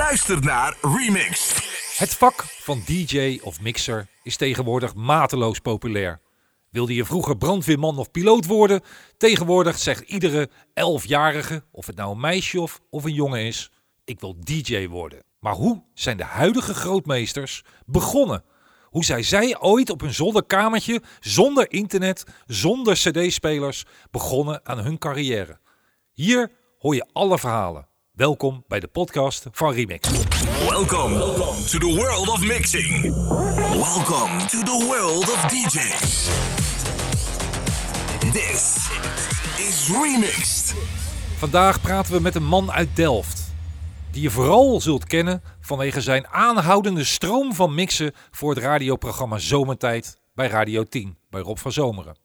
luistert naar Remix. Het vak van DJ of mixer is tegenwoordig mateloos populair. Wilde je vroeger brandweerman of piloot worden? Tegenwoordig zegt iedere elfjarige, of het nou een meisje of, of een jongen is, ik wil DJ worden. Maar hoe zijn de huidige grootmeesters begonnen? Hoe zijn zij ooit op hun zolderkamertje, zonder internet, zonder cd-spelers, begonnen aan hun carrière? Hier hoor je alle verhalen. Welkom bij de podcast van Remix. Welcome to the world of mixing. Welcome to the world of DJs. This is Remixed. Vandaag praten we met een man uit Delft. Die je vooral zult kennen vanwege zijn aanhoudende stroom van mixen voor het radioprogramma Zomertijd bij Radio 10, bij Rob van Zomeren.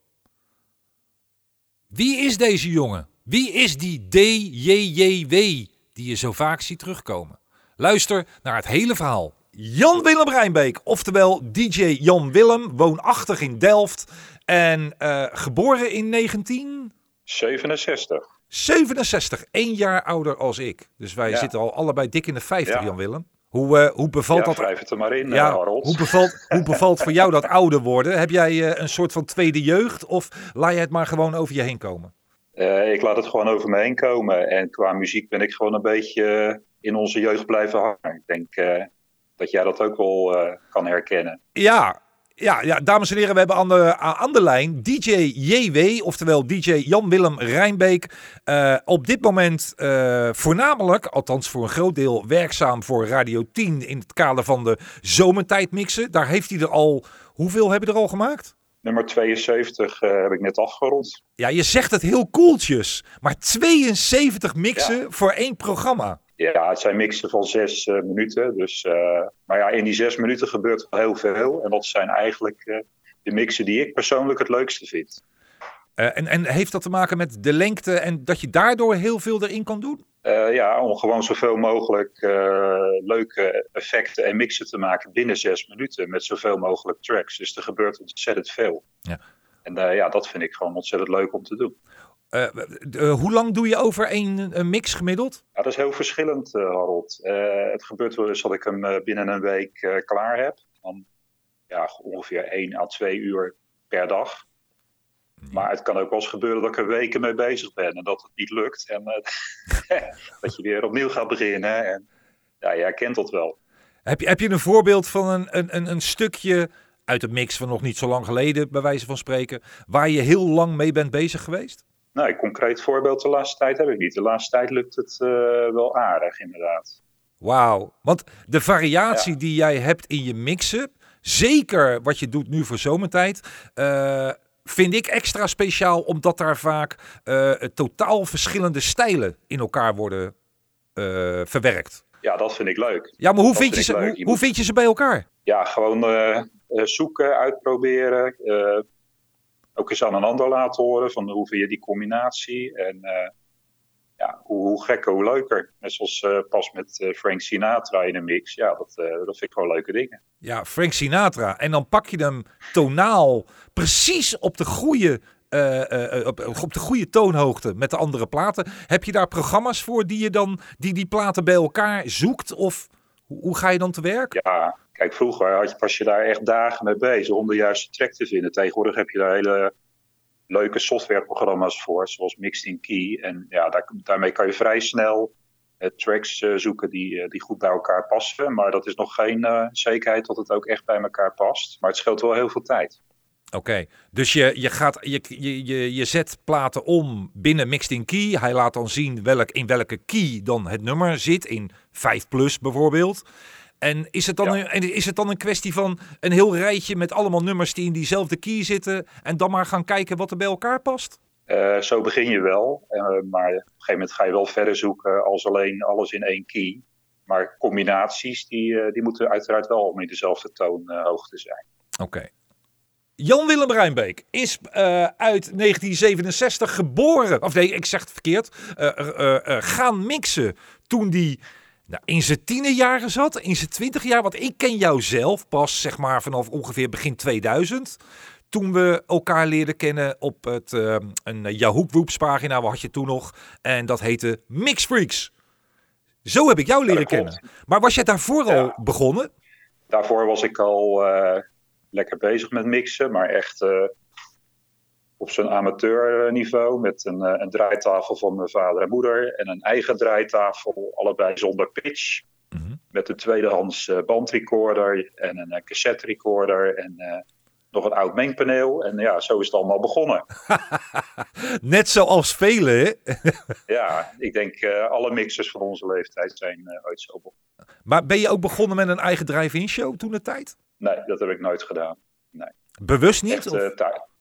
Wie is deze jongen? Wie is die DJJW die je zo vaak ziet terugkomen? Luister naar het hele verhaal. Jan Willem Rijnbeek, oftewel DJ Jan Willem, woonachtig in Delft en eh, geboren in 19... 67. 67, één jaar ouder als ik. Dus wij Ja. zitten al allebei dik in de 50, Ja. Jan Willem. Hoe, eh, hoe bevalt Ja, dat? wrijf het er maar in, Ja, eh, Harold. hoe bevalt, hoe bevalt voor jou dat ouder worden? Heb jij eh, een soort van tweede jeugd of laat je het maar gewoon over je heen komen? Eh, ik laat het gewoon over me heen komen. En qua muziek ben ik gewoon een beetje eh, in onze jeugd blijven hangen. Ik denk eh, dat jij dat ook wel kan herkennen. Ja, ja, ja, dames en heren, we hebben aan de, lijn DJ JW, oftewel DJ Jan-Willem Rijnbeek. Op dit moment voornamelijk, althans voor een groot deel, werkzaam voor Radio 10 in het kader van de zomertijd mixen. Daar heeft hij er al, hoeveel hebben er al gemaakt? Nummer 72 eh, heb ik net afgerond. Ja, je zegt het heel koeltjes, maar 72 mixen voor één programma. Ja, het zijn mixen van zes eh, minuten. Dus, eh, maar ja, in die zes minuten gebeurt heel veel. En dat zijn eigenlijk de mixen die ik persoonlijk het leukste vind. En, en heeft dat te maken met de lengte en dat je daardoor heel veel erin kan doen? Eh, ja, om gewoon zoveel mogelijk eh, leuke effecten en mixen te maken binnen zes minuten met zoveel mogelijk tracks. Dus er gebeurt ontzettend veel. Ja. En eh, ja, dat vind ik gewoon ontzettend leuk om te doen. Hoe lang doe je over één een mix gemiddeld? Ja, dat is heel verschillend, Harold. Het gebeurt wel eens dat ik hem binnen een week klaar heb. Dan ja, ongeveer 1 à 2 uur per dag. Maar het kan ook wel eens gebeuren dat ik er weken mee bezig ben en dat het niet lukt. En eh, dat je weer opnieuw gaat beginnen. En ja, jij kent dat wel. Heb je, heb je een voorbeeld van een, een, een, een stukje uit de mix van nog niet zo lang geleden, bij wijze van spreken, waar je heel lang mee bent bezig geweest? Nou, een concreet voorbeeld de laatste tijd heb ik niet. De laatste tijd lukt het eh, wel aardig, inderdaad. Wauw. Want de variatie die jij hebt in je mixen, zeker wat je doet nu voor zomertijd, eh, vind ik extra speciaal omdat daar vaak eh, totaal verschillende stijlen in elkaar worden eh, verwerkt. Ja, dat vind ik leuk. Ja, maar hoe, Dat vind je, ze, hoe, Je hoe moet- vind je ze bij elkaar? Ja, gewoon eh, zoeken, uitproberen. ook eens aan een ander laten horen van hoe vind je die combinatie. En ja, hoe, hoe gekker, hoe leuker. Net zoals eh, pas met eh, Frank Sinatra in een mix. Ja, dat, eh, dat vind ik gewoon leuke dingen. Ja, Frank Sinatra. En dan pak je hem tonaal precies op de goede, op, op de goede toonhoogte met de andere platen. Heb je daar programma's voor die je dan die, die platen bij elkaar zoekt? Of hoe, hoe ga je dan te werk? Ja, kijk, vroeger had je, was je daar echt dagen mee bezig om de juiste track te vinden. Tegenwoordig heb je daar hele leuke softwareprogramma's voor, zoals Mixed in Key. En ja, daar, daarmee kan je vrij snel eh, tracks eh, zoeken die, eh, die goed bij elkaar passen. Maar dat is nog geen zekerheid dat het ook echt bij elkaar past. Maar het scheelt wel heel veel tijd. Oké, dus je, je, gaat, je, je, je zet platen om binnen Mixed in Key. Hij laat dan zien welk, in welke key dan het nummer zit, in 5 plus bijvoorbeeld. En is het, dan Ja. een, en is het dan een kwestie van een heel rijtje met allemaal nummers die in diezelfde key zitten en dan maar gaan kijken wat er bij elkaar past? Eh, zo begin je wel, eh, maar op een gegeven moment ga je wel verder zoeken als alleen alles in één key. Maar combinaties, die, eh, die moeten uiteraard wel om in dezelfde toonhoogte zijn. Oké. Jan Willem Rijnbeek is uit 1967 geboren. Of nee, ik zeg het verkeerd. gaan mixen toen die nou, in zijn tienerjaren zat, in zijn twintig jaar. Want ik ken jou zelf pas zeg maar vanaf ongeveer begin 2000. Toen we elkaar leerden kennen op het, eh, een Yahoo Groups pagina, wat had je toen nog? En dat heette Mix Freaks. Zo heb ik jou leren kennen. Maar was jij daarvoor al begonnen? Daarvoor was ik al eh, lekker bezig met mixen, maar echt eh, op zo'n amateurniveau met een, eh, een draaitafel van mijn vader en moeder en een eigen draaitafel, allebei zonder pitch. Mhm. Met een tweedehands eh, bandrecorder en een eh, cassette recorder en nog een oud mengpaneel. En ja, zo is het allemaal begonnen. Net zoals velen, hè? Ja, ik denk alle mixers van onze leeftijd zijn eh, ooit zo begonnen. Maar ben je ook begonnen met een eigen drive-in show toen de tijd? Nee, dat heb ik nooit gedaan. Bewust niet? Echt, of-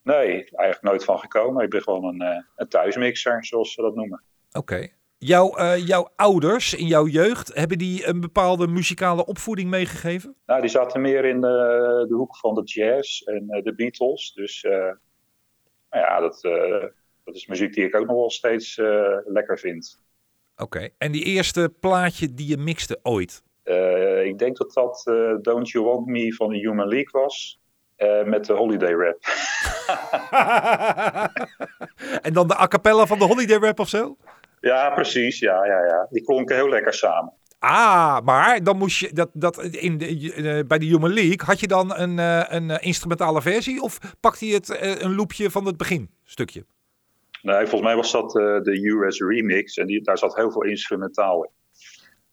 nee, eigenlijk nooit van gekomen. Ik ben gewoon een, eh, een thuismixer, zoals ze dat noemen. Oké. Jouw, eh, jouw ouders in jouw jeugd, hebben die een bepaalde muzikale opvoeding meegegeven? Nou, die zaten meer in de, de hoek van de jazz en eh, de Beatles. Dus nou ja, dat, dat is muziek die ik ook nog wel steeds lekker vind. Oké. En die eerste plaatje die je mixte ooit? Ik denk dat dat Don't You Want Me van de Human League was. met de Holiday Rap. en dan de a cappella van de Holiday Rap of zo? ja, precies. Ja, ja, ja. Die klonken heel lekker samen. Ah, maar dan moest je dat, dat in de, eh, bij de Human League had je dan een, eh, een eh, instrumentale versie of pakte je het een loopje van het beginstukje? Nee, volgens mij was dat de US Remix en die, daar zat heel veel instrumentaal in.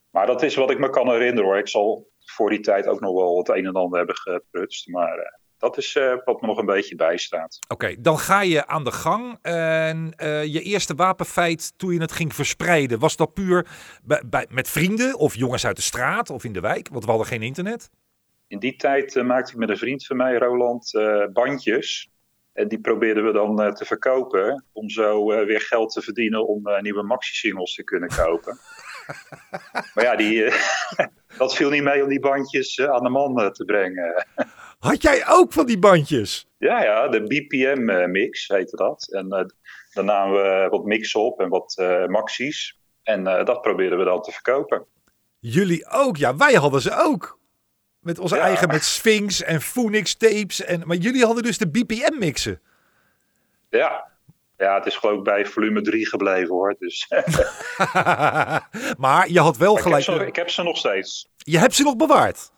Maar dat is wat ik me kan herinneren hoor. Ik zal voor die tijd ook nog wel het een en ander hebben geprutst. Maar dat is eh, wat me nog een beetje bijstaat. Oké, dan ga je aan de gang. En eh, je eerste wapenfeit toen je het ging verspreiden, was dat puur bij, bij- met vrienden of jongens uit de straat of in de wijk? Want we hadden geen internet. In die tijd eh, maakte ik met een vriend van mij, Roland, bandjes. En die probeerden we dan te verkopen. Om zo weer geld te verdienen om nieuwe maxi-singles te kunnen kopen. maar ja, die, dat viel niet mee om die bandjes aan de man te brengen. Had jij ook van die bandjes? Ja, ja, de BPM-mix heette dat. En eh, daar namen we wat mix op en wat eh maxies. En eh, dat probeerden we dan te verkopen. Jullie ook? Ja, wij hadden ze ook. Met onze Ja. eigen, met Sphinx en Phoenix tapes. En, maar jullie hadden dus de BPM mixen. Ja. ja, het is geloof ik bij volume 3 gebleven hoor. Dus maar je had wel ik, heb gelijk. ze, ik heb ze nog steeds. Je hebt ze nog bewaard.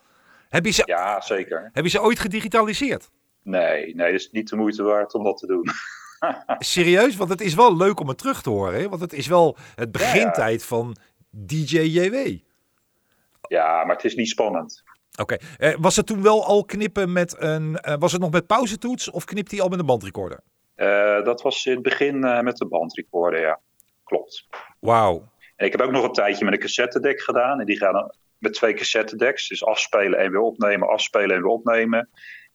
Heb je ze, Ja, zeker. heb je ze ooit gedigitaliseerd? Nee, nee, het is niet de moeite waard om dat te doen. Serieus? Want het is wel leuk om het terug te horen. Hè? Want het is wel het begintijd van DJ JW. Ja, maar het is niet spannend. Oké. Eh, was het toen wel al knippen met een... eh, was het nog met pauzetoets of knipt hij al met een bandrecorder? Eh, dat was in het begin eh, met de bandrecorder, ja. Klopt. Wauw. En ik heb ook nog een tijdje met een cassettedek gedaan. En die gaan dan met twee cassettedeks. Dus afspelen en weer opnemen, afspelen en weer opnemen.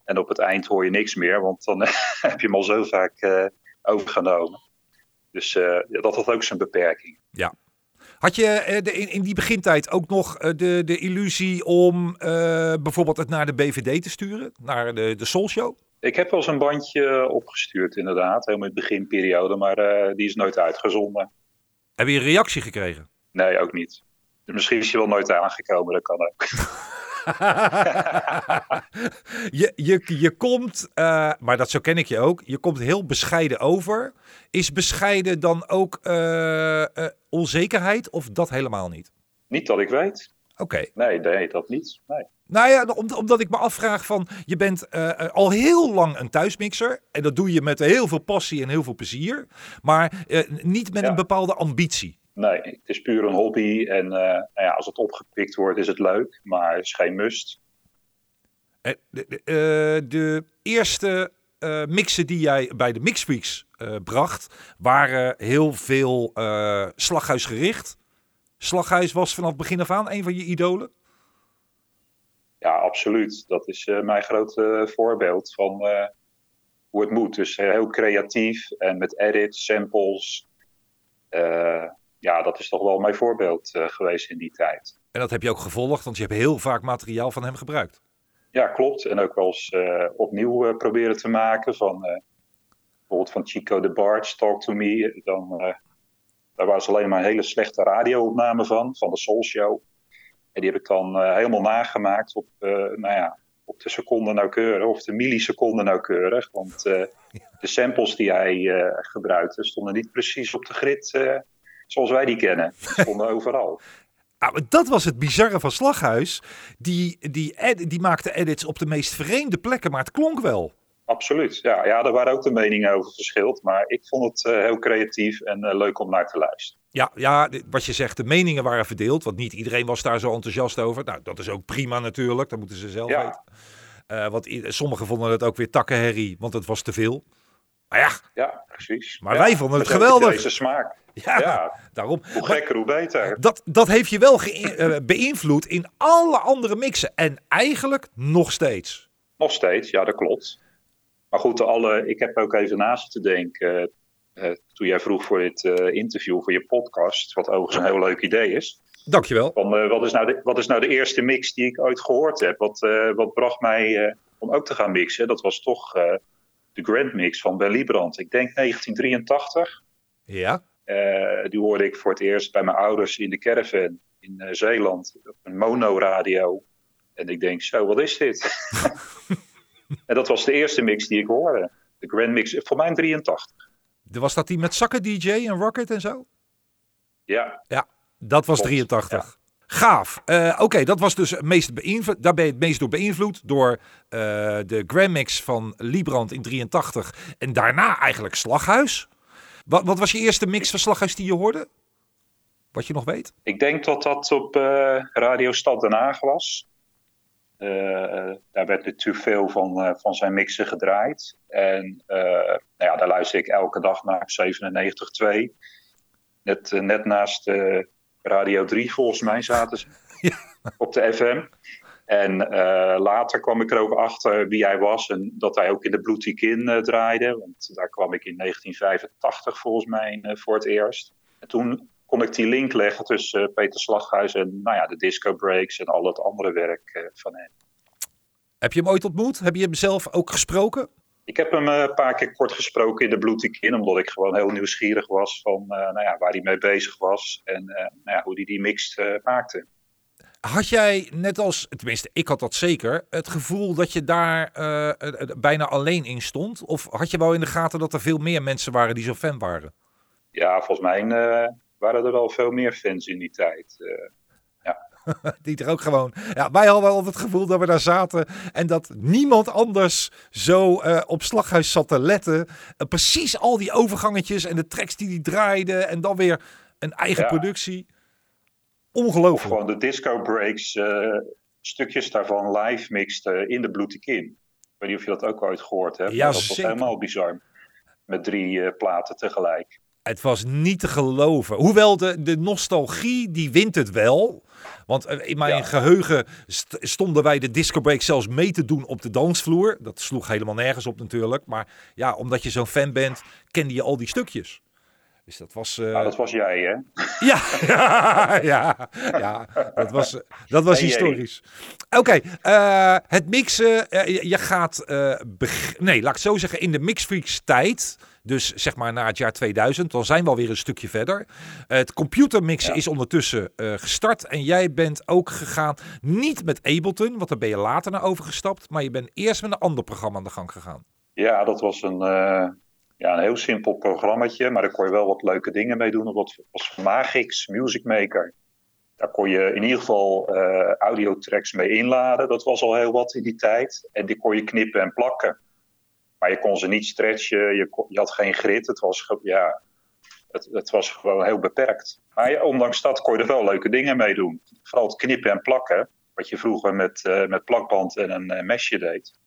En op het eind hoor je niks meer, want dan heb je hem al zo vaak eh, overgenomen. Dus eh, ja, dat had ook zijn beperking. Had je eh, de, in, in die begintijd ook nog de, de illusie om bijvoorbeeld het naar de BVD te sturen? Naar de, de Soul Show? Ik heb wel eens een bandje opgestuurd, inderdaad. Helemaal in de beginperiode, maar die is nooit uitgezonden. Heb je een reactie gekregen? Nee, ook niet. Dus misschien is je wel nooit aangekomen, dat kan ook. je, je, je komt, eh, maar dat zo ken ik je ook, je komt heel bescheiden over. Is bescheiden dan ook eh, eh, onzekerheid of dat helemaal niet? niet dat ik weet. Oké. Nee, nee, dat niet. Nee. Nou ja, om- omdat ik me afvraag van, je bent al heel lang een thuismixer. En dat doe je met heel veel passie en heel veel plezier. Maar niet met Ja. een bepaalde ambitie. Nee, het is puur een hobby. En eh, nou ja, als het opgepikt wordt, is het leuk. Maar het is geen must. Eh, de, de, eh, de eerste mixen die jij bij de Mixfreaks eh bracht, waren heel veel slaghuisgericht. Slaghuis was vanaf begin af aan een van je idolen. Ja, absoluut. Dat is mijn grote voorbeeld van hoe het moet. Dus heel creatief en met edits, samples. Ja, dat is toch wel mijn voorbeeld eh, geweest in die tijd. En dat heb je ook gevolgd, want je hebt heel vaak materiaal van hem gebruikt. Ja, klopt. En ook wel eens eh, opnieuw eh, proberen te maken. Van, bijvoorbeeld van Chico de Barge, Talk to Me. Dan, daar was alleen maar een hele slechte radio-opname van, van de Soul Show. En die heb ik dan helemaal nagemaakt op, nou ja, op de seconde nauwkeurig, of de milliseconde nauwkeurig. Want de samples die hij gebruikte stonden niet precies op de grid zoals wij die kennen. Die stonden overal. Ah, dat was het bizarre van Slaghuis. Die, die, ed- die maakte edits op de meest vreemde plekken, maar het klonk wel. Absoluut. Ja, ja, daar waren ook de meningen over verschild. Maar ik vond het eh, heel creatief en eh, leuk om naar te luisteren. Ja, ja, wat je zegt, de meningen waren verdeeld. Want niet iedereen was daar zo enthousiast over. Nou, dat is ook prima natuurlijk. Dat moeten ze zelf Ja. weten. Eh, want sommigen vonden het ook weer takkenherrie, want het was te veel. Maar ja, Ja, precies. Maar Ja, wij vonden het geweldig. Deze smaak. ja, Ja, daarom. hoe gekker, hoe beter. Dat, dat heeft je wel eh, beïnvloed in alle andere mixen. En eigenlijk nog steeds. Nog steeds, ja, dat klopt. Maar goed, alle, ik heb ook even naast te denken. eh, toen jij vroeg voor dit eh, interview, voor je podcast. Wat overigens een heel leuk idee is. Dankjewel. Van, eh, wat, is nou de, wat is nou de eerste mix die ik ooit gehoord heb? Wat, eh, wat bracht mij eh, om ook te gaan mixen? Dat was toch eh, de Grand Mix van Ben Liebrand. Ik denk 1983. Ja. Eh, die hoorde ik voor het eerst bij mijn ouders in de caravan in eh, Zeeland. Op een monoradio. En ik denk, zo, wat is dit? en dat was de eerste mix die ik hoorde. De Grand Mix, voor mij in 83. Was dat die met zakken DJ en Rocket en zo? Ja, Dat was Klopt, 83. Gaaf. Eh, Oké, dat was dus het meest beïnvloed. Daar ben je het meest door beïnvloed. Door de Grammix van Liebrand in 83. En daarna eigenlijk Slaghuis. Wat, wat was je eerste mix van Slaghuis die je hoorde? Wat je nog weet? ik denk dat dat op eh, Radio Stad Den Haag was. Eh, eh, daar werd er te veel van, van zijn mixen gedraaid. En nou ja, daar luister ik elke dag naar 97.2. Net, net naast Radio 3 volgens mij zaten ze. Ja. Op de FM. En eh, later kwam ik er ook achter wie hij was. En dat hij ook in de Bloody Kin eh, draaide. Want daar kwam ik in 1985 volgens mij eh, voor het eerst. En toen kon ik die link leggen tussen Peter Slaghuis en nou ja, de disco breaks en al het andere werk van hem. Heb je hem ooit ontmoet? Heb je hem zelf ook gesproken? Ik heb hem een paar keer kort gesproken in de Bloody Kin, omdat ik gewoon heel nieuwsgierig was van nou ja, waar hij mee bezig was en nou ja, hoe hij die mix maakte. Had jij, net als, tenminste ik had dat zeker, het gevoel dat je daar eh, eh, eh, bijna alleen in stond? Of had je wel in de gaten dat er veel meer mensen waren die zo fan waren? Ja, volgens mij waren er wel veel meer fans in die tijd. Eh, Die er ook gewoon. Ja, wij hadden altijd het gevoel dat we daar zaten en dat niemand anders zo op slaghuis zat te letten. Precies al die overgangetjes en de tracks die die draaiden en dan weer een eigen Ja. productie. Of Ongelooflijk. gewoon de disco breaks, eh, stukjes daarvan live mixte in de Bloody Kin. Ik weet niet of je dat ook ooit gehoord hebt. Ja, dat was zeker. helemaal bizar. Met drie eh, platen tegelijk. Het was niet te geloven. Hoewel de, de nostalgie, die wint het wel. Want eh, in mijn Ja. geheugen st- stonden wij de disco break zelfs mee te doen op de dansvloer. Dat sloeg helemaal nergens op natuurlijk. Maar ja, omdat je zo'n fan bent, kende je al die stukjes. Dus dat was... eh, Nou, dat was jij, hè? Ja, ja, ja, ja, dat was, dat was Hey, historisch. Oké, eh, het mixen. eh, je, je gaat, eh, nee, laat ik zo zeggen, in de Mixfreaks tijd. Dus zeg maar na het jaar 2000, dan zijn we alweer een stukje verder. Het computermixen Ja. is ondertussen eh, gestart. En jij bent ook gegaan, niet met Ableton, want daar ben je later naar overgestapt. Maar je bent eerst met een ander programma aan de gang gegaan. Ja, dat was een, eh, ja, een heel simpel programmaatje, maar daar kon je wel wat leuke dingen mee doen. Dat was Magix Music Maker. Daar kon je in ieder geval eh audiotracks mee inladen. Dat was al heel wat in die tijd. En die kon je knippen en plakken. Maar je kon ze niet stretchen, je, je had geen grid. Het was, ja, het, het was gewoon heel beperkt. Maar ondanks dat kon je er wel leuke dingen mee doen. Vooral het knippen en plakken, wat je vroeger met, eh, met plakband en een eh, mesje deed.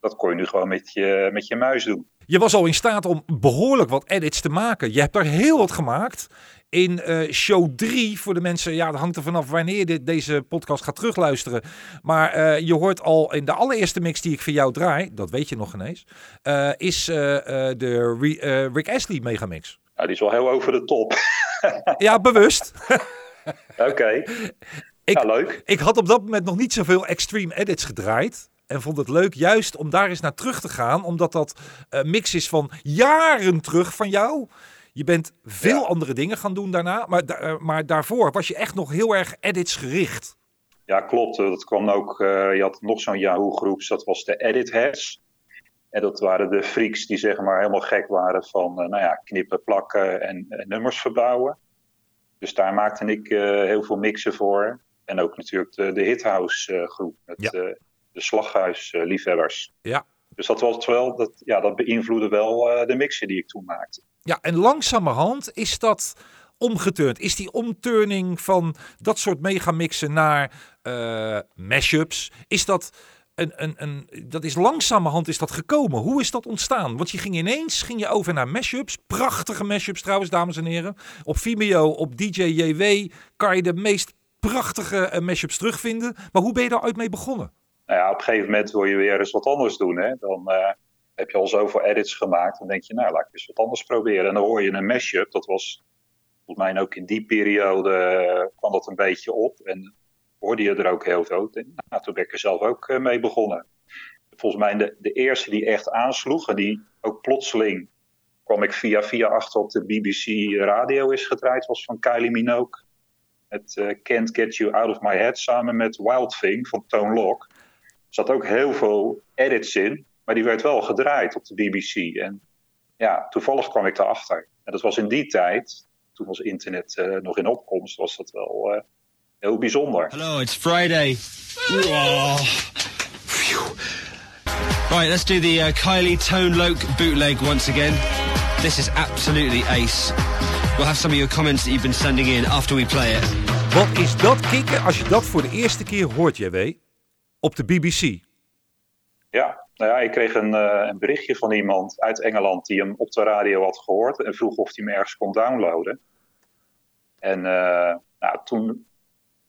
Dat kon je nu gewoon met je, met je muis doen. Je was al in staat om behoorlijk wat edits te maken. Je hebt er heel wat gemaakt. In eh, show 3, voor de mensen, ja, dat hangt er vanaf wanneer je dit, deze podcast gaat terugluisteren. Maar eh, je hoort al in de allereerste mix die ik voor jou draai, dat weet je nog ineens, eh, is de Re- Rick Astley megamix. Nou, die is wel heel over de top. Ja, bewust. Oké. Ja, leuk. Ik had op dat moment nog niet zoveel extreme edits gedraaid. En vond het leuk juist om daar eens naar terug te gaan. Omdat dat een mix is van jaren terug van jou. Je bent veel Ja. andere dingen gaan doen daarna. Maar, da- eh, maar daarvoor was je echt nog heel erg edits gericht. Ja, klopt. Dat kwam ook. eh, je had nog zo'n Yahoo-groep, dat was de Edit Heads. En dat waren de freaks die zeg maar helemaal gek waren van eh, nou ja, knippen, plakken en, en nummers verbouwen. Dus daar maakte ik heel veel mixen voor. En ook natuurlijk de, de Hithouse groep met Ja. De slaghuisliefhebbers. Ja. Dus dat was wel, dat, ja, dat beïnvloedde wel eh, de mixen die ik toen maakte. Ja, en langzamerhand is dat omgeturnd. Is die omturning van dat soort megamixen naar eh mashups, is dat een, een, een, dat is langzamerhand is dat gekomen. Hoe is dat ontstaan? Want je ging ineens ging je over naar mashups. Prachtige mashups trouwens, dames en heren. Op Vimeo, op DJ JW kan je de meest prachtige eh, mashups terugvinden. Maar hoe ben je daar uit mee begonnen? Nou ja, op een gegeven moment wil je weer eens wat anders doen. Hè? Dan eh, heb je al zoveel edits gemaakt. Dan denk je, nou, laat ik eens wat anders proberen. En dan hoor je een mashup. Dat was volgens mij ook in die periode eh, kwam dat een beetje op. En hoorde je er ook heel veel. Nou, toen ben ik er zelf ook eh, mee begonnen. Volgens mij de, de eerste die echt aansloeg. En die ook plotseling kwam ik via via achter op de BBC radio is gedraaid. Was van Kylie Minogue. Eh, Can't Get You Out of My Head. Samen met Wild Thing van Tone Lock. Er zat ook heel veel edits in. Maar die werd wel gedraaid op de BBC. En ja, toevallig kwam ik daarachter. En dat was in die tijd, toen was internet eh, nog in opkomst, was dat wel eh, heel bijzonder. Hello, it's Friday. Phew. Right, let's do the uh, Kylie Tone Loke bootleg once again. This is absolutely ace. We'll have some of your comments that you've been sending in after we play it. Wat is dat kicken als je dat voor de eerste keer hoort, JW? Op de BBC. Ja, nou ja, ik kreeg een, eh, een berichtje van iemand uit Engeland die hem op de radio had gehoord en vroeg of hij hem ergens kon downloaden. En eh, nou, toen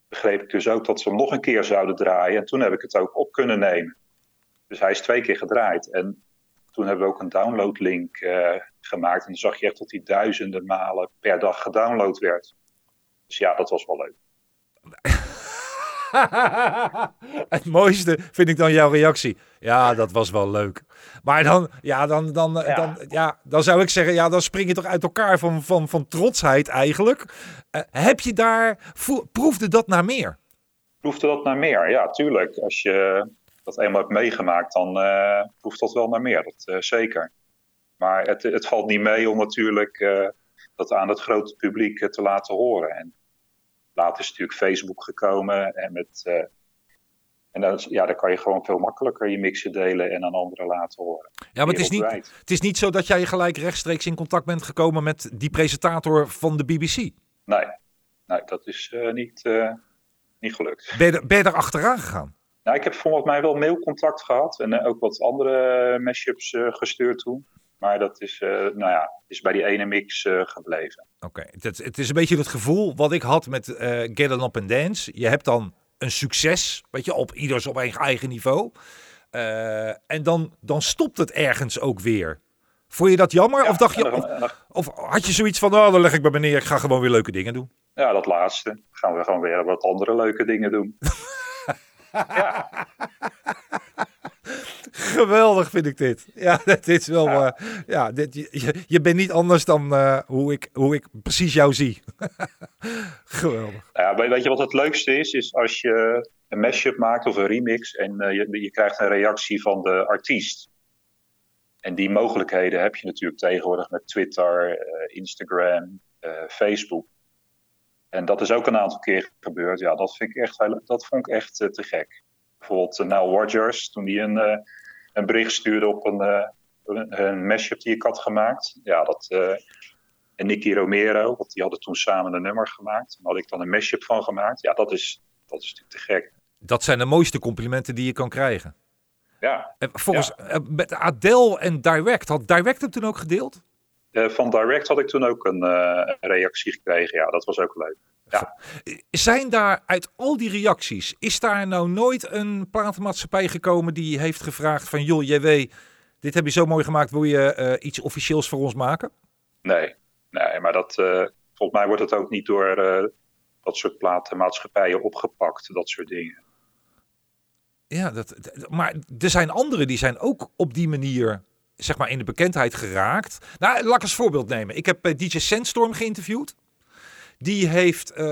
begreep ik dus ook dat ze hem nog een keer zouden draaien. En toen heb ik het ook op kunnen nemen. Dus hij is twee keer gedraaid. En toen hebben we ook een downloadlink eh, gemaakt. En dan zag je echt dat hij duizenden malen per dag gedownload werd. Dus ja, dat was wel leuk. het mooiste vind ik dan jouw reactie. Ja, dat was wel leuk. Maar dan, ja, dan, dan, Ja. dan, ja, dan zou ik zeggen, ja, dan spring je toch uit elkaar van, van, van trotsheid eigenlijk. Eh, heb je daar, proefde dat naar meer? Proefde dat naar meer? Ja, tuurlijk. Als je dat eenmaal hebt meegemaakt, dan eh, proeft dat wel naar meer. Dat eh, zeker. Maar het, het valt niet mee om natuurlijk dat aan het grote publiek te laten horen. En later is natuurlijk Facebook gekomen. En, met, eh, en dan, ja, dan kan je gewoon veel makkelijker je mixen delen en aan anderen laten horen. Ja, maar het is, niet, het is niet zo dat jij gelijk rechtstreeks in contact bent gekomen met die presentator van de BBC. Nee, nee dat is eh, niet, eh, niet gelukt. Ben je, ben je er achteraan gegaan? Nou, ik heb volgens mij wel mailcontact gehad en ook wat andere mashups gestuurd toen. Maar dat is, eh, nou ja, is bij die ene mix eh, gebleven. Oké, het, het is een beetje het gevoel wat ik had met eh Get Up and Dance. Je hebt dan een succes, weet je, op ieders op eigen, eigen niveau. En dan, dan stopt het ergens ook weer. Vond je dat jammer? Ja, of, dacht je, of, of had je zoiets van, oh, dan leg ik bij meneer, ik ga gewoon weer leuke dingen doen? ja, dat laatste. Gaan we gewoon weer wat andere leuke dingen doen. Geweldig vind ik dit. Ja, dit is wel. Ja. eh, ja, dit, je- je, bent niet anders dan eh, hoe, ik, hoe ik precies jou zie. Geweldig. Nou ja, weet- je wat het leukste is? Is als je een mashup maakt of een remix en eh, je, je krijgt een reactie van de artiest. En die mogelijkheden heb je natuurlijk tegenwoordig met Twitter, Instagram, Facebook. En dat is ook een aantal keer gebeurd. Ja, dat, vind ik echt, dat vond ik echt te gek. Bijvoorbeeld uh, Nile Rodgers, toen die een, eh, een bericht stuurde op een, eh, een, een mashup die ik had gemaakt. Ja, dat, eh, en Nicky Romero, want die hadden toen samen een nummer gemaakt. Daar had ik dan een mashup van gemaakt. Ja, dat is, dat is natuurlijk te gek. Dat zijn de mooiste complimenten die je kan krijgen. Ja, Eh, Volgens eh, met Adele en Direct, had Direct hem toen ook gedeeld? Eh, van Direct had ik toen ook een, eh, reactie gekregen. Ja, dat was ook leuk. Ja, Zijn daar uit al die reacties, is daar nou nooit een platenmaatschappij gekomen die heeft gevraagd van joh, jij weet, dit heb je zo mooi gemaakt, wil je eh, iets officieels voor ons maken? nee, nee maar dat, volgens mij wordt het ook niet door dat soort platenmaatschappijen opgepakt. Dat soort dingen. Ja, dat, maar er zijn anderen die zijn ook op die manier zeg maar in de bekendheid geraakt. Nou, laat ik als voorbeeld nemen. Ik heb eh, DJ Sandstorm geïnterviewd. Die heeft eh,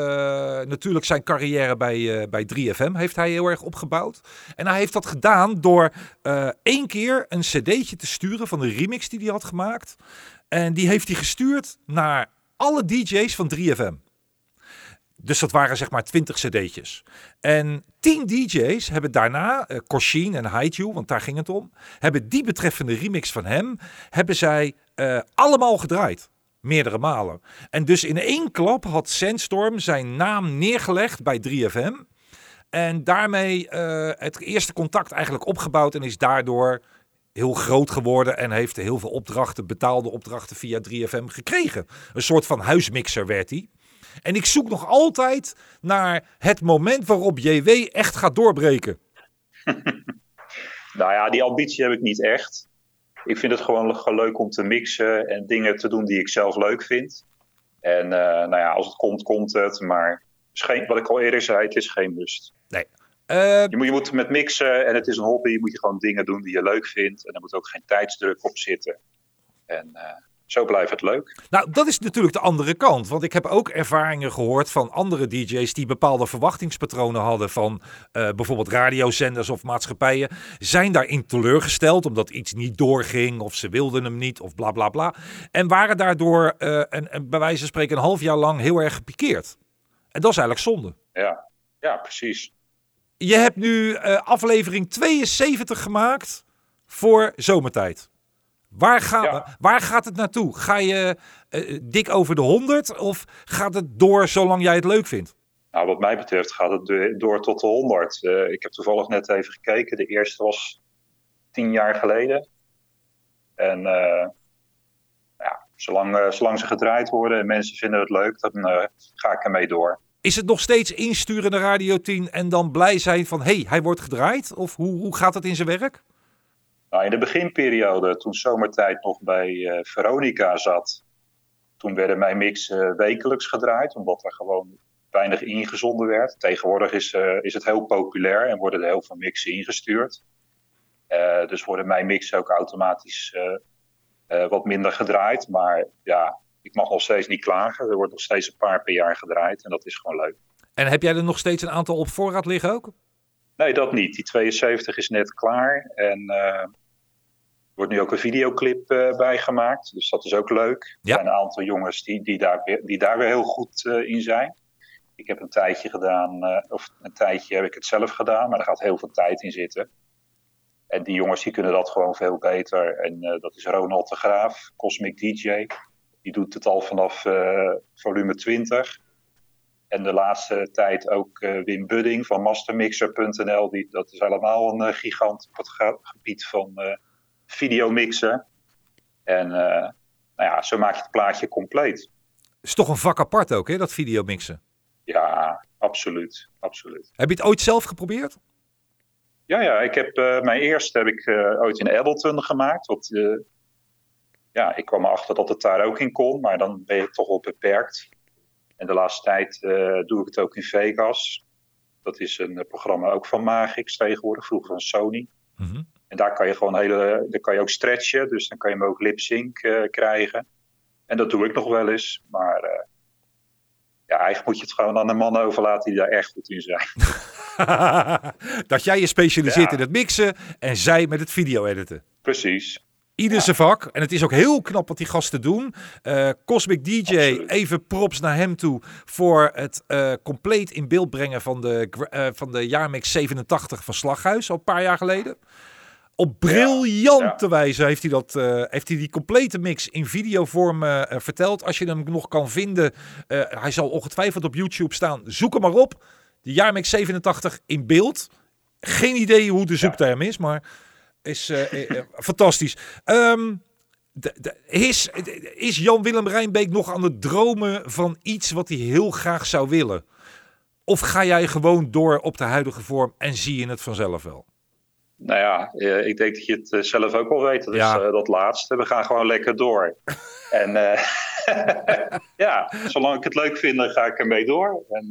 natuurlijk zijn carrière bij, eh, bij 3FM heeft hij heel erg opgebouwd. En hij heeft dat gedaan door één keer een cd'tje te sturen van de remix die hij had gemaakt. En die heeft hij gestuurd naar alle DJ's van 3FM. Dus dat waren zeg maar 20 cd'tjes. En 10 DJ's hebben daarna, uh, en Haiju, want daar ging het om, hebben die betreffende remix van hem, hebben zij uh, allemaal gedraaid. Meerdere malen. En dus in één klap had Sandstorm zijn naam neergelegd bij 3FM. En daarmee uh, het eerste contact eigenlijk opgebouwd en is daardoor heel groot geworden en heeft heel veel opdrachten, betaalde opdrachten via 3FM gekregen. Een soort van huismixer werd hij. En ik zoek nog altijd naar het moment waarop JW echt gaat doorbreken. nou ja, die ambitie heb ik niet echt. Ik vind het gewoon leuk om te mixen en dingen te doen die ik zelf leuk vind. En uh, nou ja, als het komt, komt het. Maar geen, wat ik al eerder zei, het is geen must. Nee. Uh, je, moet, je moet met mixen en het is een hobby. Moet je gewoon dingen doen die je leuk vindt. En er moet ook geen tijdsdruk op zitten. En uh, zo blijft het leuk. Nou, dat is natuurlijk de andere kant. Want ik heb ook ervaringen gehoord van andere DJ's die bepaalde verwachtingspatronen hadden van uh, bijvoorbeeld radiozenders of maatschappijen. Zijn daarin teleurgesteld omdat iets niet doorging of ze wilden hem niet of bla bla bla. En waren daardoor uh, een, een, bij wijze van spreken een half jaar lang heel erg gepikeerd. En dat is eigenlijk zonde. Ja, ja precies. Je hebt nu uh, aflevering 72 gemaakt voor zomertijd. Waar, ga, ja. waar gaat het naartoe? Ga je uh, dik over de 100 of gaat het door zolang jij het leuk vindt? Nou, wat mij betreft gaat het door tot de 100. Uh, ik heb toevallig net even gekeken. De eerste was tien jaar geleden. En uh, ja, zolang, zolang ze gedraaid worden en mensen vinden het leuk, dan ga ik ermee door. Is het nog steeds insturen naar Radio 10 en dan blij zijn van... hé, hey, hij wordt gedraaid? Of hoe, hoe gaat het in zijn werk? Nou, in de beginperiode, toen Zomertijd nog bij uh, Veronica zat... toen werden mijn mix uh, wekelijks gedraaid, omdat er gewoon weinig ingezonden werd. Tegenwoordig is, uh, is het heel populair en worden er heel veel mixen ingestuurd. dus worden mijn mixen ook automatisch wat minder gedraaid. Maar ja, ik mag nog steeds niet klagen. Er wordt nog steeds een paar per jaar gedraaid en dat is gewoon leuk. En heb jij er nog steeds een aantal op voorraad liggen ook? Nee, dat niet. Die 72 is net klaar. En uh, er wordt nu ook een videoclip uh, bij gemaakt. Dus dat is ook leuk. Ja. Er zijn een aantal jongens die, die, daar, weer, die daar weer heel goed uh, in zijn. Ik heb een tijdje gedaan, of een tijdje heb ik het zelf gedaan, maar er gaat heel veel tijd in zitten. En die jongens die kunnen dat gewoon veel beter. En dat is Ronald de Graaf, Cosmic DJ. Die doet het al vanaf volume 20. En de laatste tijd ook uh, Wim Budding van Mastermixer.nl. Die, dat is allemaal een uh, gigant op het gebied van uh, videomixen. En nou ja, zo maak je het plaatje compleet. is toch een vak apart ook, hè, dat videomixen? Ja, absoluut. absoluut. Heb je het ooit zelf geprobeerd? Ja, ja. Ik heb, mijn eerste heb ik ooit in Ableton gemaakt. Wat, ja, ik kwam erachter dat het daar ook in kon, maar dan ben je toch wel beperkt. En de laatste tijd uh, doe ik het ook in Vegas. Dat is een uh, programma ook van Magix tegenwoordig, vroeger van Sony. Mm -hmm. En daar kan je gewoon hele, daar kan je ook stretchen, dus dan kan je hem ook lip sync uh, krijgen. En dat doe ik nog wel eens, maar ja, eigenlijk moet je het gewoon aan de mannen overlaten die daar echt goed in zijn. dat jij je specialiseert ja. in het mixen en zij met het video editen. Precies. Ieder zijn vak. En het is ook heel knap wat die gasten doen. Uh, Cosmic DJ, Absoluut. even props naar hem toe voor het uh, compleet in beeld brengen van de, uh, van de jaarmix 87 van Slaghuis, al een paar jaar geleden. Op briljante ja, ja. wijze heeft hij, dat, heeft hij die complete mix in videovorm verteld. Als je hem nog kan vinden, hij zal ongetwijfeld op YouTube staan. Zoek hem maar op. De jaarmix 87 in beeld. Geen idee hoe de zoekterm is, maar is uh, uh, fantastisch. Um, de, de, is, is Jan-Willem Rijnbeek nog aan het dromen van iets wat hij heel graag zou willen? Of ga jij gewoon door op de huidige vorm en zie je het vanzelf wel? Nou ja, ik denk dat je het zelf ook wel weet. Ja. uh, dat laatste. We gaan gewoon lekker door. en ja, zolang ik het leuk vind, dan ga ik ermee door. En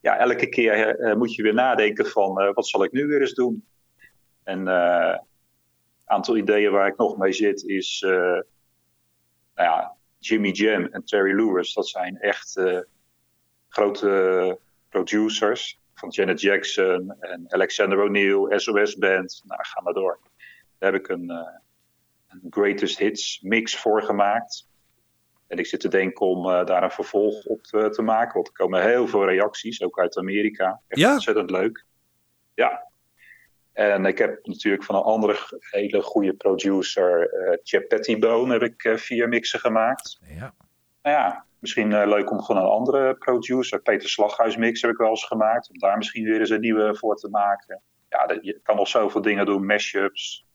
ja, elke keer moet je weer nadenken van wat zal ik nu weer eens doen? En een uh, aantal ideeën waar ik nog mee zit is, uh, nou ja, Jimmy Jam en Terry Lewis. Dat zijn echt uh, grote producers van Janet Jackson en Alexander O'Neill, SOS Band. Nou, ga maar door. Daar heb ik een, een greatest hits mix voor gemaakt. En ik zit te denken om eh, daar een vervolg op te, te maken. Want er komen heel veel reacties, ook uit Amerika. Echt Ja? ontzettend leuk. Ja. En ik heb natuurlijk van een andere hele goede producer, eh Chip Pettibone, heb ik eh, vier mixen gemaakt. Ja. Nou ja, misschien eh, leuk om gewoon een andere producer, Peter Slaghuis mix heb ik wel eens gemaakt. Om daar misschien weer eens een nieuwe voor te maken. Ja, dat- je kan nog zoveel dingen doen, mashups.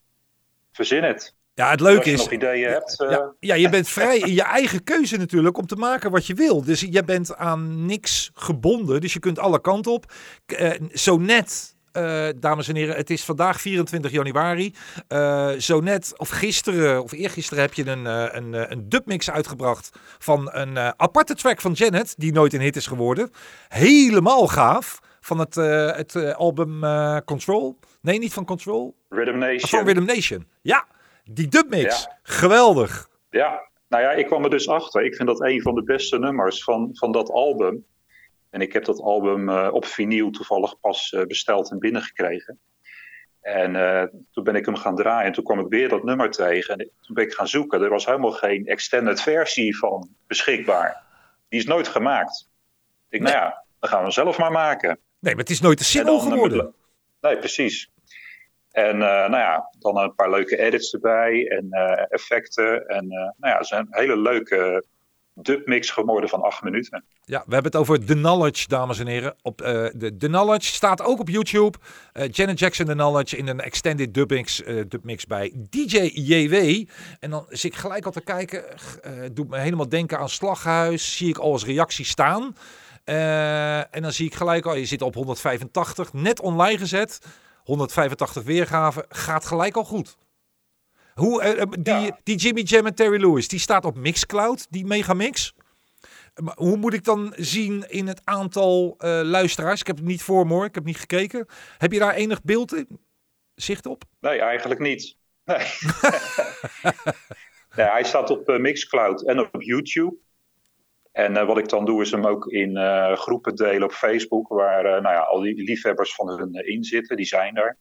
Verzin het. ja, het Als leuke je is... nog ideeën hebt. Ja, ja, je bent vrij in je eigen keuze natuurlijk om te maken wat je wil. Dus je bent aan niks gebonden. Dus je kunt alle kanten op. Zo net, eh, dames en heren, het is vandaag 24 januari. Eh, zo net, of gisteren, of eergisteren heb je een, eh, een, een dubmix uitgebracht van een aparte track van Janet, die nooit een hit is geworden. Helemaal gaaf. Van het, het album Control. Nee, niet van Control. Rhythm Nation. Van Rhythm Nation. Ja, die dubmix. Ja. Geweldig. Ja, nou ja, ik kwam er dus achter. Ik vind dat een van de beste nummers van, van dat album. En ik heb dat album eh, op vinyl toevallig pas eh, besteld en binnengekregen. En eh, toen ben ik hem gaan draaien en toen kwam ik weer dat nummer tegen. En toen ben ik gaan zoeken. Er was helemaal geen extended versie van beschikbaar. Die is nooit gemaakt. Ik denk, nou ja, dan gaan we hem zelf maar maken. Nee, maar het is nooit een En single geworden. Nee, precies. En nou ja, dan een paar leuke edits erbij en effecten. En nou ja, het is een hele leuke dubmix geworden van acht minuten. Ja, we hebben het over The Knowledge, dames en heren. Op, eh, de, The Knowledge staat ook op YouTube. Eh, Janet Jackson The Knowledge in een extended dubmix, eh, dubmix bij DJ JW. En dan zit ik gelijk al te kijken. doet me helemaal denken aan Slaghuis. Zie ik al als reactie staan. En dan zie ik gelijk al, je zit op 185. Net online gezet. 185 weergaven. Gaat gelijk al goed. Hoe, eh, eh, die, Ja. die Jimmy Jam en Terry Lewis, die staat op Mixcloud, die megamix. Maar hoe moet ik dan zien in het aantal eh, luisteraars? Ik heb het niet voor me hoor, ik heb niet gekeken. Heb je daar enig beeld in? Zicht op? Nee, eigenlijk niet. Nee. nee hij staat op Mixcloud en op YouTube. En wat ik dan doe is hem ook in groepen delen op Facebook. Waar nou ja, al die liefhebbers van hun in zitten. Die zijn er.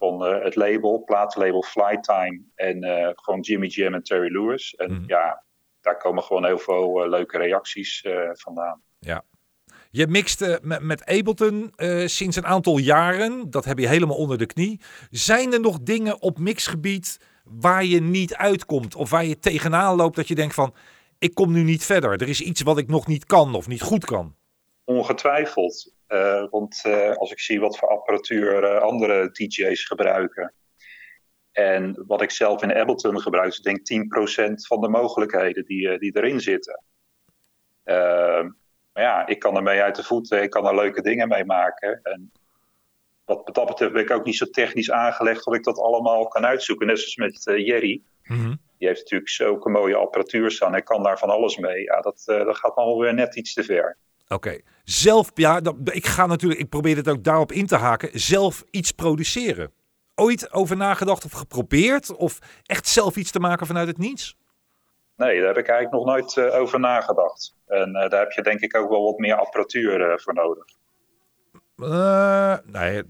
Van eh, het label, plaatlabel Flytime. En eh, gewoon Jimmy Jam en Terry Lewis. En Mhm. ja, daar komen gewoon heel veel eh, leuke reacties vandaan. Je mixt met, met Ableton sinds een aantal jaren. Dat heb je helemaal onder de knie. Zijn er nog dingen op mixgebied waar je niet uitkomt? Of waar je tegenaan loopt dat je denkt van... Ik kom nu niet verder. Er is iets wat ik nog niet kan of niet goed kan. Ongetwijfeld. Eh, want eh, als ik zie wat voor apparatuur eh, andere DJ's gebruiken. En wat ik zelf in Ableton gebruik, is denk ik 10% van de mogelijkheden die, die erin zitten. Eh, maar ja, ik kan ermee uit de voeten, ik kan er leuke dingen mee maken. En wat dat betreft ben ik ook niet zo technisch aangelegd dat ik dat allemaal kan uitzoeken. Net zoals met Jerry. Die heeft natuurlijk zulke mooie apparatuur staan. Hij kan daar van alles mee. Ja, dat, dat gaat me alweer net iets te ver. Oké. Zelf, ja, dat, ik ga natuurlijk, ik probeer het ook daarop in te haken. Zelf iets produceren. Ooit over nagedacht of geprobeerd? Of echt zelf iets te maken vanuit het niets? Nee, daar heb ik eigenlijk nog nooit eh, over nagedacht. En eh, daar heb je denk ik ook wel wat meer apparatuur eh, voor nodig. Nee,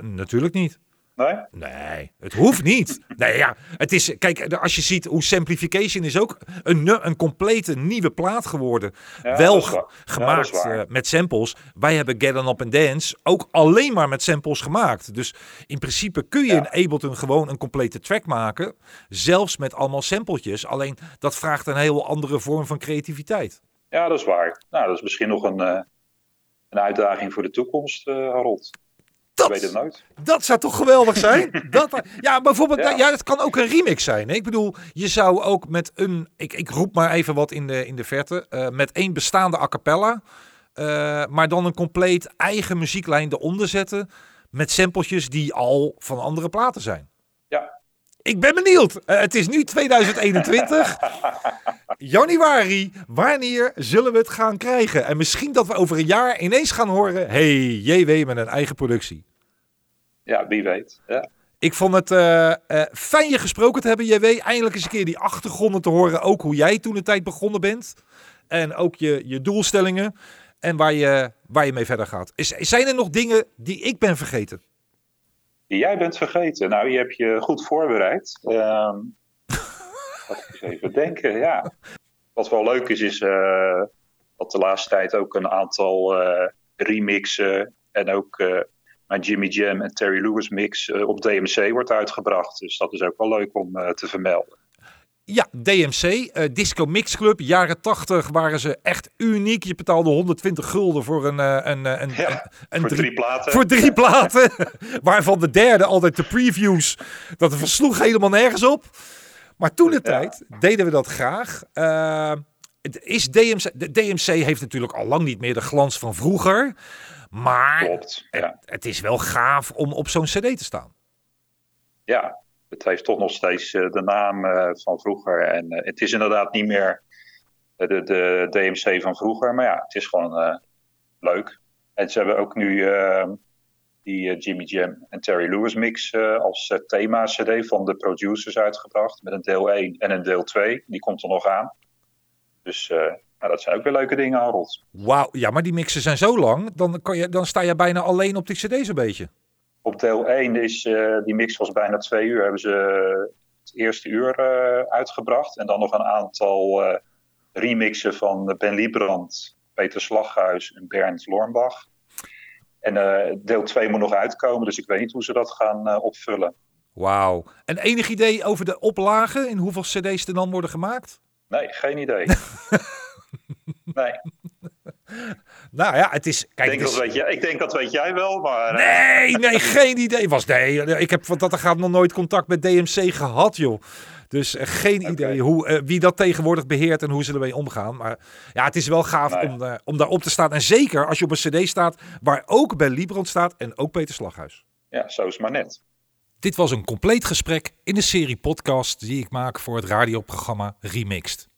natuurlijk niet. Nee? Nee, het hoeft niet. Nee, ja, het is, kijk, als je ziet hoe Simplification is ook een, een complete nieuwe plaat geworden. Ja, Wel. Ja, gemaakt met samples. Wij hebben Get On Up and Dance ook alleen maar met samples gemaakt. Dus in principe kun je Ja. in Ableton gewoon een complete track maken. Zelfs met allemaal sampletjes. Alleen dat vraagt een heel andere vorm van creativiteit. Ja, dat is waar. Nou, dat is misschien nog een, eh, een uitdaging voor de toekomst, eh Harold. Je weet het Dat, nooit. dat zou toch geweldig zijn? dat, ja, bijvoorbeeld, Ja. ja. het kan ook een remix zijn. Hè? Ik bedoel, je zou ook met een, ik, ik roep maar even wat in de, in de verte, eh, met één bestaande a cappella, eh, maar dan een compleet eigen muzieklijn eronder zetten met sampletjes die al van andere platen zijn. Ja. Ik ben benieuwd. Eh, het is nu 2021. Januari. Wanneer zullen we het gaan krijgen? En misschien dat we over een jaar ineens gaan horen. Hey, JW met een eigen productie. Ja, wie weet. Ja. Ik vond het eh, eh, fijn je gesproken te hebben, JW. Eindelijk eens een keer die achtergronden te horen. Ook hoe jij toen de tijd begonnen bent. En ook je, je doelstellingen. En waar je, waar je mee verder gaat. Is, zijn er nog dingen die ik ben vergeten? Die jij bent vergeten. Nou, je hebt je goed voorbereid. Eens even denken, ja. wat wel leuk is, is uh, dat de laatste tijd ook een aantal remixen en ook mijn Jimmy Jam en Terry Lewis mix op DMC wordt uitgebracht. Dus dat is ook wel leuk om te vermelden. Ja, DMC, uh, Disco Mix Club. Jaren 80 waren ze echt uniek. Je betaalde 120 gulden voor een, een, een, ja, een, voor drie, platen. Voor drie platen. waarvan de derde altijd de previews. Dat versloeg helemaal nergens op. Maar toen de ja. tijd deden we dat graag. Uh, is DMC, de DMC heeft natuurlijk al lang niet meer de glans van vroeger. Maar Klopt, ja. het, het is wel gaaf om op zo'n cd te staan. Ja, het heeft toch nog steeds uh, de naam uh, van vroeger. En uh, het is inderdaad niet meer de, de, DMC van vroeger. Maar ja, het is gewoon leuk. En ze hebben ook nu die Jimmy Jam en Terry Lewis mix als thema-cd van de producers uitgebracht. Met een deel 1 en een deel 2. Die komt er nog aan. Dus nou, dat zijn ook weer leuke dingen, Harold. Wauw, ja, maar die mixen zijn zo lang. Dan, kan je, dan sta je bijna alleen op die cd's een beetje. Op deel 1 is uh, die mix was bijna twee uur. Hebben ze het eerste uur uh, uitgebracht. En dan nog een aantal uh, remixen van Ben Liebrand, Peter Slaghuis en Bernd Lornbach. En deel 2 moet nog uitkomen, dus ik weet niet hoe ze dat gaan opvullen. Wauw. En enig idee over de oplagen? In hoeveel cd's er dan worden gemaakt? Nee, geen idee. nee. Nou ja, het is. Kijk, ik, denk het is... dat weet jij, ik denk dat weet jij wel, maar. Nee, nee, geen idee. Was, nee, ik heb van dat er gaat nog nooit contact met DMC gehad, joh. Dus uh, geen okay. idee hoe, uh, wie dat tegenwoordig beheert en hoe ze ermee omgaan. Maar ja, het is wel gaaf om, uh, om daar op te staan. En zeker als je op een cd staat waar ook Ben Liebrand staat en ook Peter Slaghuis. Ja, zo is maar net. Dit was een compleet gesprek in de serie podcast die ik maak voor het radioprogramma Remixed.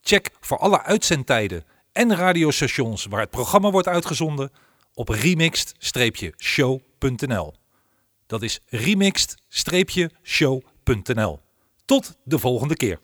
Check voor alle uitzendtijden en radiostations waar het programma wordt uitgezonden op remixed-show.nl. Dat is remixed-show.nl. Tot de volgende keer.